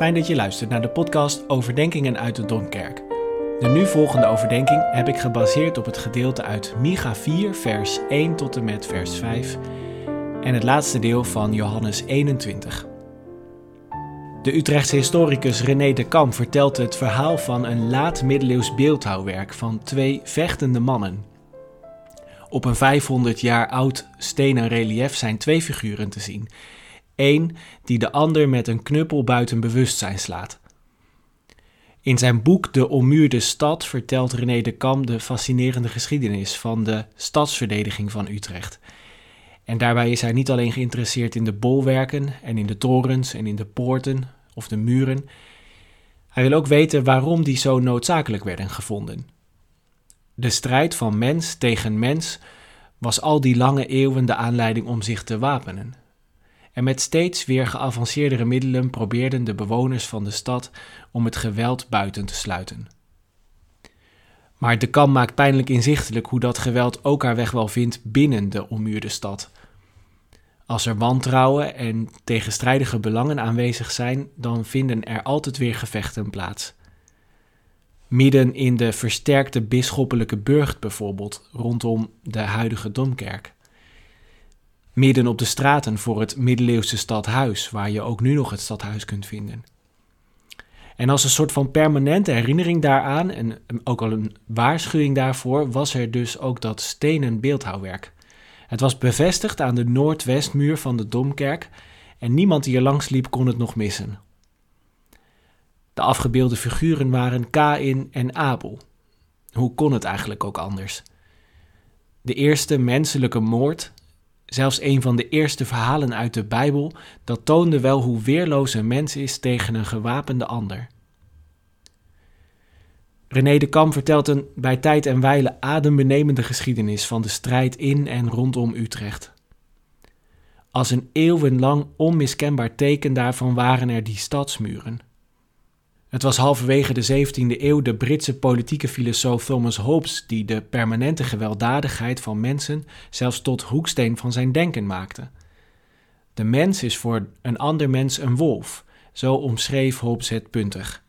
Fijn dat je luistert naar de podcast Overdenkingen uit de Domkerk. De nu volgende overdenking heb ik gebaseerd op het gedeelte uit Micha 4, vers 1 tot en met vers 5 en het laatste deel van Johannes 21. De Utrechtse historicus René de Kam vertelt het verhaal van een laat-middeleeuws beeldhouwwerk van twee vechtende mannen. Op een 500 jaar oud stenen relief zijn twee figuren te zien één die de ander met een knuppel buiten bewustzijn slaat. In zijn boek De Ommuurde Stad vertelt René de Kam de fascinerende geschiedenis van de stadsverdediging van Utrecht. En daarbij is hij niet alleen geïnteresseerd in de bolwerken en in de torens en in de poorten of de muren. Hij wil ook weten waarom die zo noodzakelijk werden gevonden. De strijd van mens tegen mens was al die lange eeuwen de aanleiding om zich te wapenen en met steeds weer geavanceerdere middelen probeerden de bewoners van de stad om het geweld buiten te sluiten. Maar de Kam maakt pijnlijk inzichtelijk hoe dat geweld ook haar weg wel vindt binnen de ommuurde stad. Als er wantrouwen en tegenstrijdige belangen aanwezig zijn, dan vinden er altijd weer gevechten plaats. Midden in de versterkte bisschoppelijke burcht bijvoorbeeld, rondom de huidige domkerk midden op de straten voor het middeleeuwse stadhuis, waar je ook nu nog het stadhuis kunt vinden. En als een soort van permanente herinnering daaraan en ook al een waarschuwing daarvoor, was er dus ook dat stenen beeldhouwwerk. Het was bevestigd aan de noordwestmuur van de domkerk en niemand die er langs liep kon het nog missen. De afgebeelde figuren waren Kain en Abel. Hoe kon het eigenlijk ook anders? De eerste menselijke moord Zelfs een van de eerste verhalen uit de Bijbel, dat toonde wel hoe weerloos een mens is tegen een gewapende ander. René de Kam vertelt een bij tijd en wijle adembenemende geschiedenis van de strijd in en rondom Utrecht. Als een eeuwenlang onmiskenbaar teken daarvan waren er die stadsmuren. Het was halverwege de 17e eeuw de Britse politieke filosoof Thomas Hobbes die de permanente gewelddadigheid van mensen zelfs tot hoeksteen van zijn denken maakte. De mens is voor een ander mens een wolf, zo omschreef Hobbes het puntig.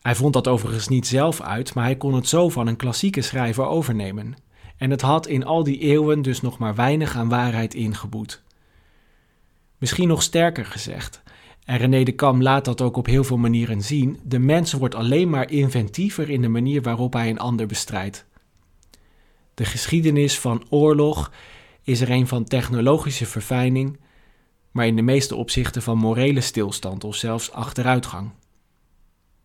Hij vond dat overigens niet zelf uit, maar hij kon het zo van een klassieke schrijver overnemen. En het had in al die eeuwen dus nog maar weinig aan waarheid ingeboet. Misschien nog sterker gezegd, en René de Kam laat dat ook op heel veel manieren zien. De mens wordt alleen maar inventiever in de manier waarop hij een ander bestrijdt. De geschiedenis van oorlog is er een van technologische verfijning, maar in de meeste opzichten van morele stilstand of zelfs achteruitgang.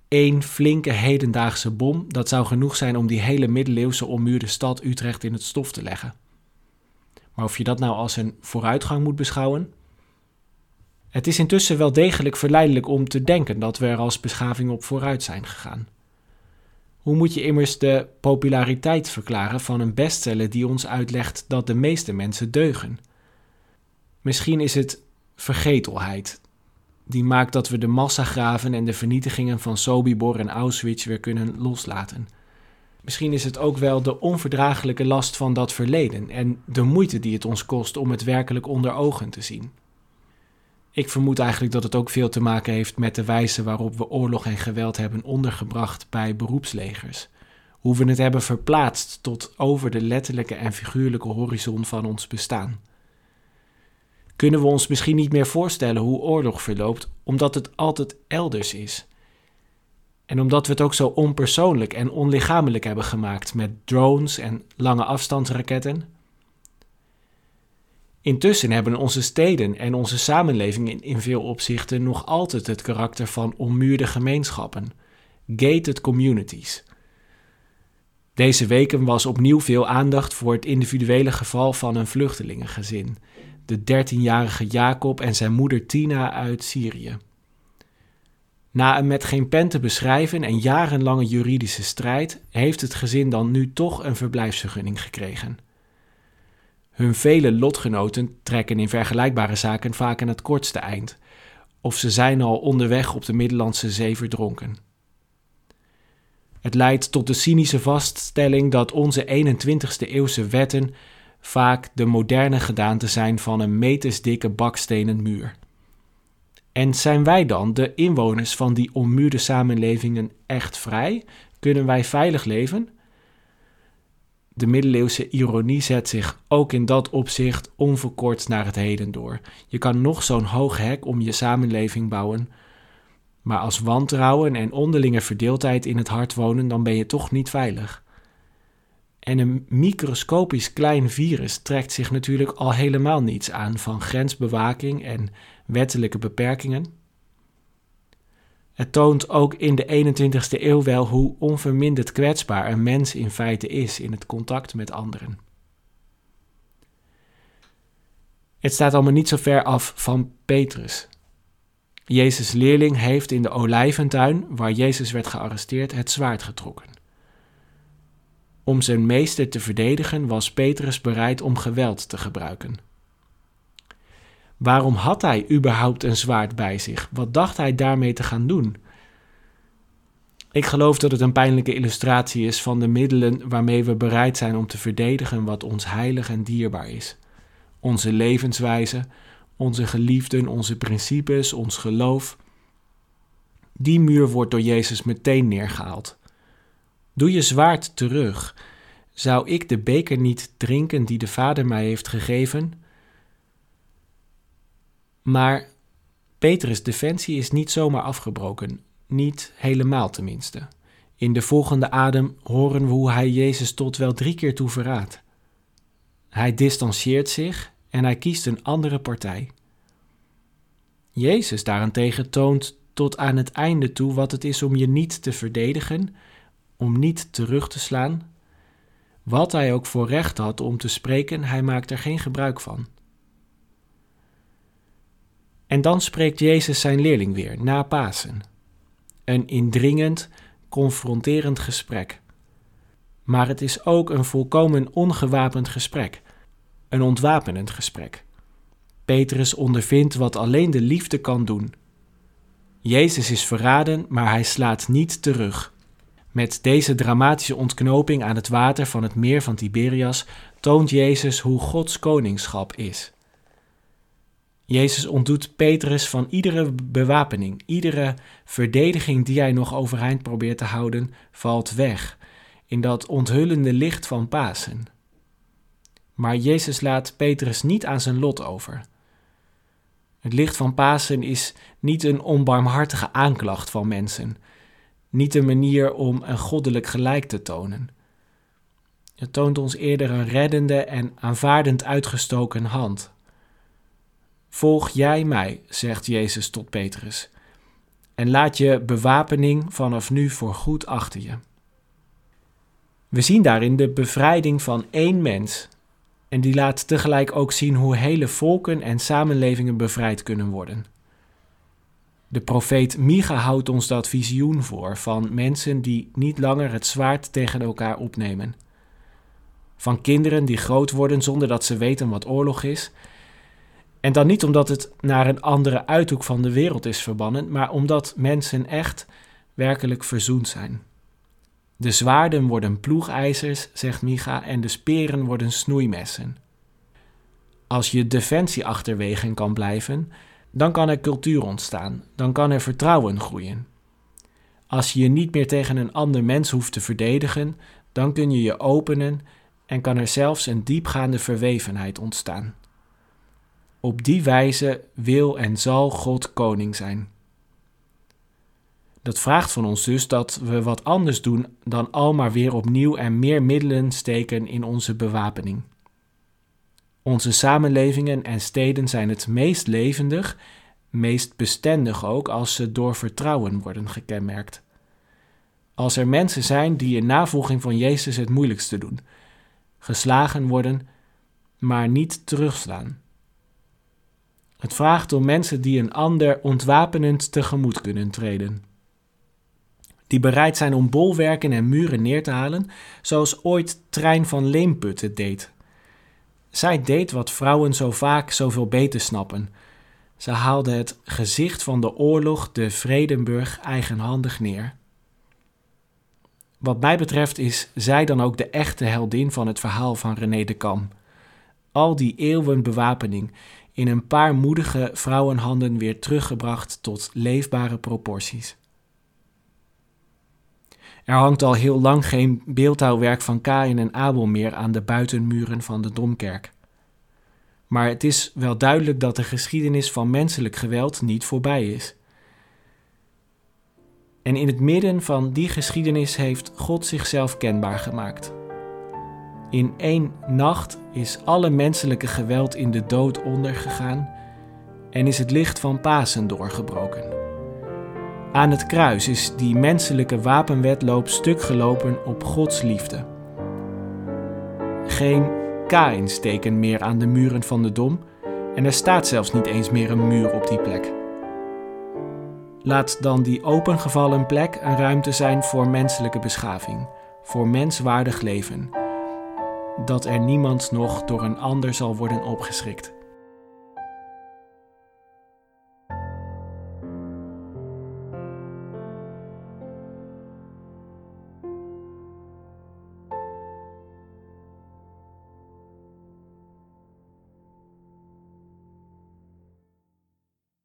Eén flinke hedendaagse bom, dat zou genoeg zijn om die hele middeleeuwse ommuurde stad Utrecht in het stof te leggen. Maar of je dat nou als een vooruitgang moet beschouwen, het is intussen wel degelijk verleidelijk om te denken dat we er als beschaving op vooruit zijn gegaan. Hoe moet je immers de populariteit verklaren van een bestseller die ons uitlegt dat de meeste mensen deugen? Misschien is het vergetelheid die maakt dat we de massagraven en de vernietigingen van Sobibor en Auschwitz weer kunnen loslaten. Misschien is het ook wel de onverdraaglijke last van dat verleden en de moeite die het ons kost om het werkelijk onder ogen te zien. Ik vermoed eigenlijk dat het ook veel te maken heeft met de wijze waarop we oorlog en geweld hebben ondergebracht bij beroepslegers. Hoe we het hebben verplaatst tot over de letterlijke en figuurlijke horizon van ons bestaan. Kunnen we ons misschien niet meer voorstellen hoe oorlog verloopt, omdat het altijd elders is? En omdat we het ook zo onpersoonlijk en onlichamelijk hebben gemaakt met drones en lange afstandsraketten? Intussen hebben onze steden en onze samenleving in veel opzichten nog altijd het karakter van ommuurde gemeenschappen, gated communities. Deze weken was opnieuw veel aandacht voor het individuele geval van een vluchtelingengezin, de 13-jarige Jacob en zijn moeder Tina uit Syrië. Na een met geen pen te beschrijven en jarenlange juridische strijd, heeft het gezin dan nu toch een verblijfsvergunning gekregen. Hun vele lotgenoten trekken in vergelijkbare zaken vaak aan het kortste eind, of ze zijn al onderweg op de Middellandse Zee verdronken. Het leidt tot de cynische vaststelling dat onze 21ste eeuwse wetten vaak de moderne gedaante zijn van een metersdikke bakstenen muur. En zijn wij dan, de inwoners van die onmuurde samenlevingen, echt vrij? Kunnen wij veilig leven? De middeleeuwse ironie zet zich ook in dat opzicht onverkort naar het heden door. Je kan nog zo'n hoog hek om je samenleving bouwen, maar als wantrouwen en onderlinge verdeeldheid in het hart wonen, dan ben je toch niet veilig. En een microscopisch klein virus trekt zich natuurlijk al helemaal niets aan van grensbewaking en wettelijke beperkingen. Het toont ook in de 21ste eeuw wel hoe onverminderd kwetsbaar een mens in feite is in het contact met anderen. Het staat allemaal niet zo ver af van Petrus. Jezus' leerling heeft in de olijventuin, waar Jezus werd gearresteerd, het zwaard getrokken. Om zijn meester te verdedigen was Petrus bereid om geweld te gebruiken. Waarom had hij überhaupt een zwaard bij zich? Wat dacht hij daarmee te gaan doen? Ik geloof dat het een pijnlijke illustratie is van de middelen waarmee we bereid zijn om te verdedigen wat ons heilig en dierbaar is. Onze levenswijze, onze geliefden, onze principes, ons geloof. Die muur wordt door Jezus meteen neergehaald. Doe je zwaard terug. Zou ik de beker niet drinken die de Vader mij heeft gegeven? Maar Petrus' defensie is niet zomaar afgebroken, niet helemaal tenminste. In de volgende adem horen we hoe hij Jezus tot wel drie keer toe verraadt. Hij distancieert zich en hij kiest een andere partij. Jezus daarentegen toont tot aan het einde toe wat het is om je niet te verdedigen, om niet terug te slaan. Wat hij ook voor recht had om te spreken, hij maakt er geen gebruik van. En dan spreekt Jezus zijn leerling weer, na Pasen. Een indringend, confronterend gesprek. Maar het is ook een volkomen ongewapend gesprek, een ontwapenend gesprek. Petrus ondervindt wat alleen de liefde kan doen. Jezus is verraden, maar hij slaat niet terug. Met deze dramatische ontknoping aan het water van het meer van Tiberias toont Jezus hoe Gods koningschap is. Jezus ontdoet Petrus van iedere bewapening, iedere verdediging die hij nog overeind probeert te houden, valt weg in dat onthullende licht van Pasen. Maar Jezus laat Petrus niet aan zijn lot over. Het licht van Pasen is niet een onbarmhartige aanklacht van mensen, niet een manier om een goddelijk gelijk te tonen. Het toont ons eerder een reddende en aanvaardend uitgestoken hand. Volg jij mij, zegt Jezus tot Petrus, en laat je bewapening vanaf nu voor goed achter je. We zien daarin de bevrijding van één mens en die laat tegelijk ook zien hoe hele volken en samenlevingen bevrijd kunnen worden. De profeet Micha houdt ons dat visioen voor van mensen die niet langer het zwaard tegen elkaar opnemen. Van kinderen die groot worden zonder dat ze weten wat oorlog is. En dan niet omdat het naar een andere uithoek van de wereld is verbannen, maar omdat mensen echt werkelijk verzoend zijn. De zwaarden worden ploegijzers, zegt Micha, en de speren worden snoeimessen. Als je defensie achterwege kan blijven, dan kan er cultuur ontstaan, dan kan er vertrouwen groeien. Als je je niet meer tegen een ander mens hoeft te verdedigen, dan kun je je openen en kan er zelfs een diepgaande verwevenheid ontstaan. Op die wijze wil en zal God koning zijn. Dat vraagt van ons dus dat we wat anders doen dan al maar weer opnieuw en meer middelen steken in onze bewapening. Onze samenlevingen en steden zijn het meest levendig, meest bestendig ook als ze door vertrouwen worden gekenmerkt. Als er mensen zijn die in navolging van Jezus het moeilijkste doen, geslagen worden, maar niet terugslaan. Het vraagt om mensen die een ander ontwapenend tegemoet kunnen treden die bereid zijn om bolwerken en muren neer te halen, zoals ooit Trein van Leemput het deed. Zij deed wat vrouwen zo vaak zoveel beter snappen. Ze haalde het gezicht van de oorlog, de Vredenburg, eigenhandig neer. Wat mij betreft is zij dan ook de echte heldin van het verhaal van René de Kam. Al die eeuwen bewapening, in een paar moedige vrouwenhanden weer teruggebracht tot leefbare proporties. Er hangt al heel lang geen beeldhouwwerk van Kain en Abel meer aan de buitenmuren van de Domkerk. Maar het is wel duidelijk dat de geschiedenis van menselijk geweld niet voorbij is. En in het midden van die geschiedenis heeft God zichzelf kenbaar gemaakt. In één nacht is alle menselijke geweld in de dood ondergegaan en is het licht van Pasen doorgebroken. Aan het kruis is die menselijke wapenwetloop stuk gelopen op Gods liefde. Geen Kaïnsteken meer aan de muren van de dom en er staat zelfs niet eens meer een muur op die plek. Laat dan die opengevallen plek een ruimte zijn voor menselijke beschaving, voor menswaardig leven, dat er niemand nog door een ander zal worden opgeschrikt.